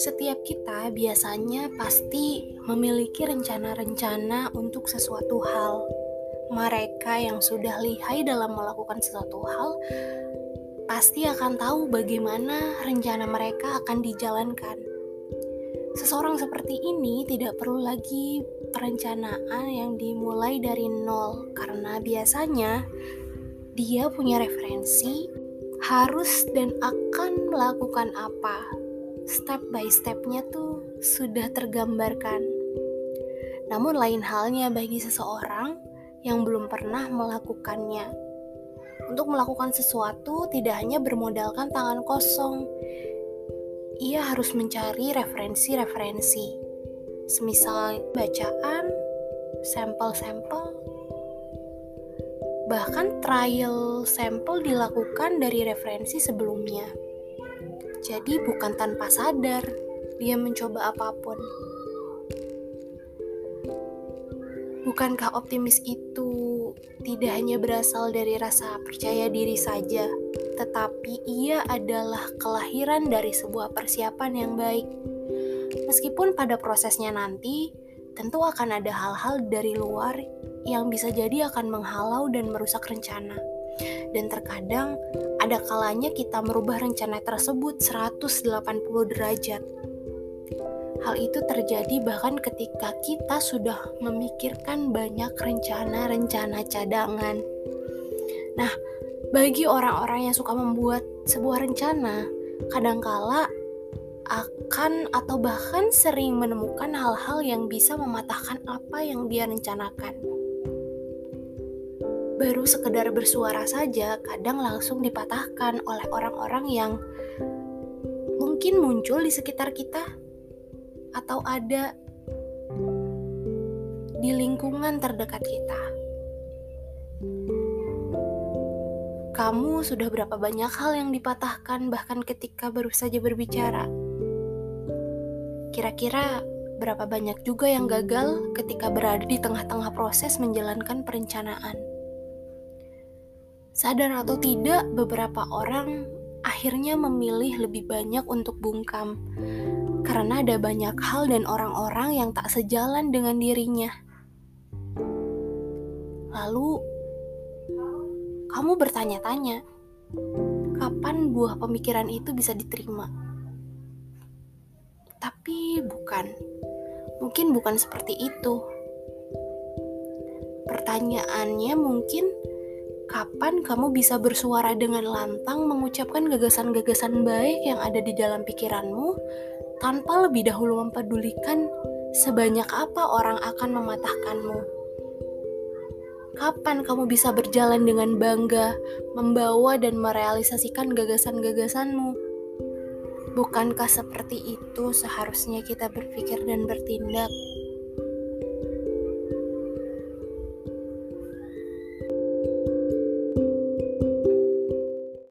Setiap kita biasanya pasti memiliki rencana-rencana untuk sesuatu hal. Mereka yang sudah lihai dalam melakukan sesuatu hal pasti akan tahu bagaimana rencana mereka akan dijalankan. Seseorang seperti ini tidak perlu lagi perencanaan yang dimulai dari nol, karena biasanya dia punya referensi harus dan akan melakukan apa step by stepnya tuh sudah tergambarkan. Namun lain halnya bagi seseorang yang belum pernah melakukannya. Untuk melakukan sesuatu tidak hanya bermodalkan tangan kosong. Ia harus mencari referensi-referensi. Semisal bacaan, sampel-sampel, bahkan trial sampel dilakukan dari referensi sebelumnya. Jadi bukan tanpa sadar dia mencoba apa pun. Bukankah optimis itu tidak hanya berasal dari rasa percaya diri saja, tetapi ia adalah kelahiran dari sebuah persiapan yang baik. Meskipun pada prosesnya nanti tentu akan ada hal-hal dari luar yang bisa jadi akan menghalau dan merusak rencana dan terkadang ada kalanya kita merubah rencana tersebut 180 derajat. Hal itu terjadi bahkan ketika kita sudah memikirkan banyak rencana-rencana cadangan. Nah, bagi orang-orang yang suka membuat sebuah rencana, kadangkala akan atau bahkan sering menemukan hal-hal yang bisa mematahkan apa yang dia rencanakan baru sekedar bersuara saja kadang langsung dipatahkan oleh orang-orang yang mungkin muncul di sekitar kita atau ada di lingkungan terdekat kita. Kamu sudah berapa banyak hal yang dipatahkan bahkan ketika baru saja berbicara? Kira-kira berapa banyak juga yang gagal ketika berada di tengah-tengah proses menjalankan perencanaan? Sadar atau tidak, beberapa orang akhirnya memilih lebih banyak untuk bungkam karena ada banyak hal dan orang-orang yang tak sejalan dengan dirinya. Lalu, kamu bertanya-tanya, kapan buah pemikiran itu bisa diterima? Tapi bukan, mungkin bukan seperti itu. Pertanyaannya mungkin Kapan kamu bisa bersuara dengan lantang mengucapkan gagasan-gagasan baik yang ada di dalam pikiranmu tanpa lebih dahulu mempedulikan sebanyak apa orang akan mematahkanmu? Kapan kamu bisa berjalan dengan bangga, membawa dan merealisasikan gagasan-gagasanmu? Bukankah seperti itu seharusnya kita berpikir dan bertindak?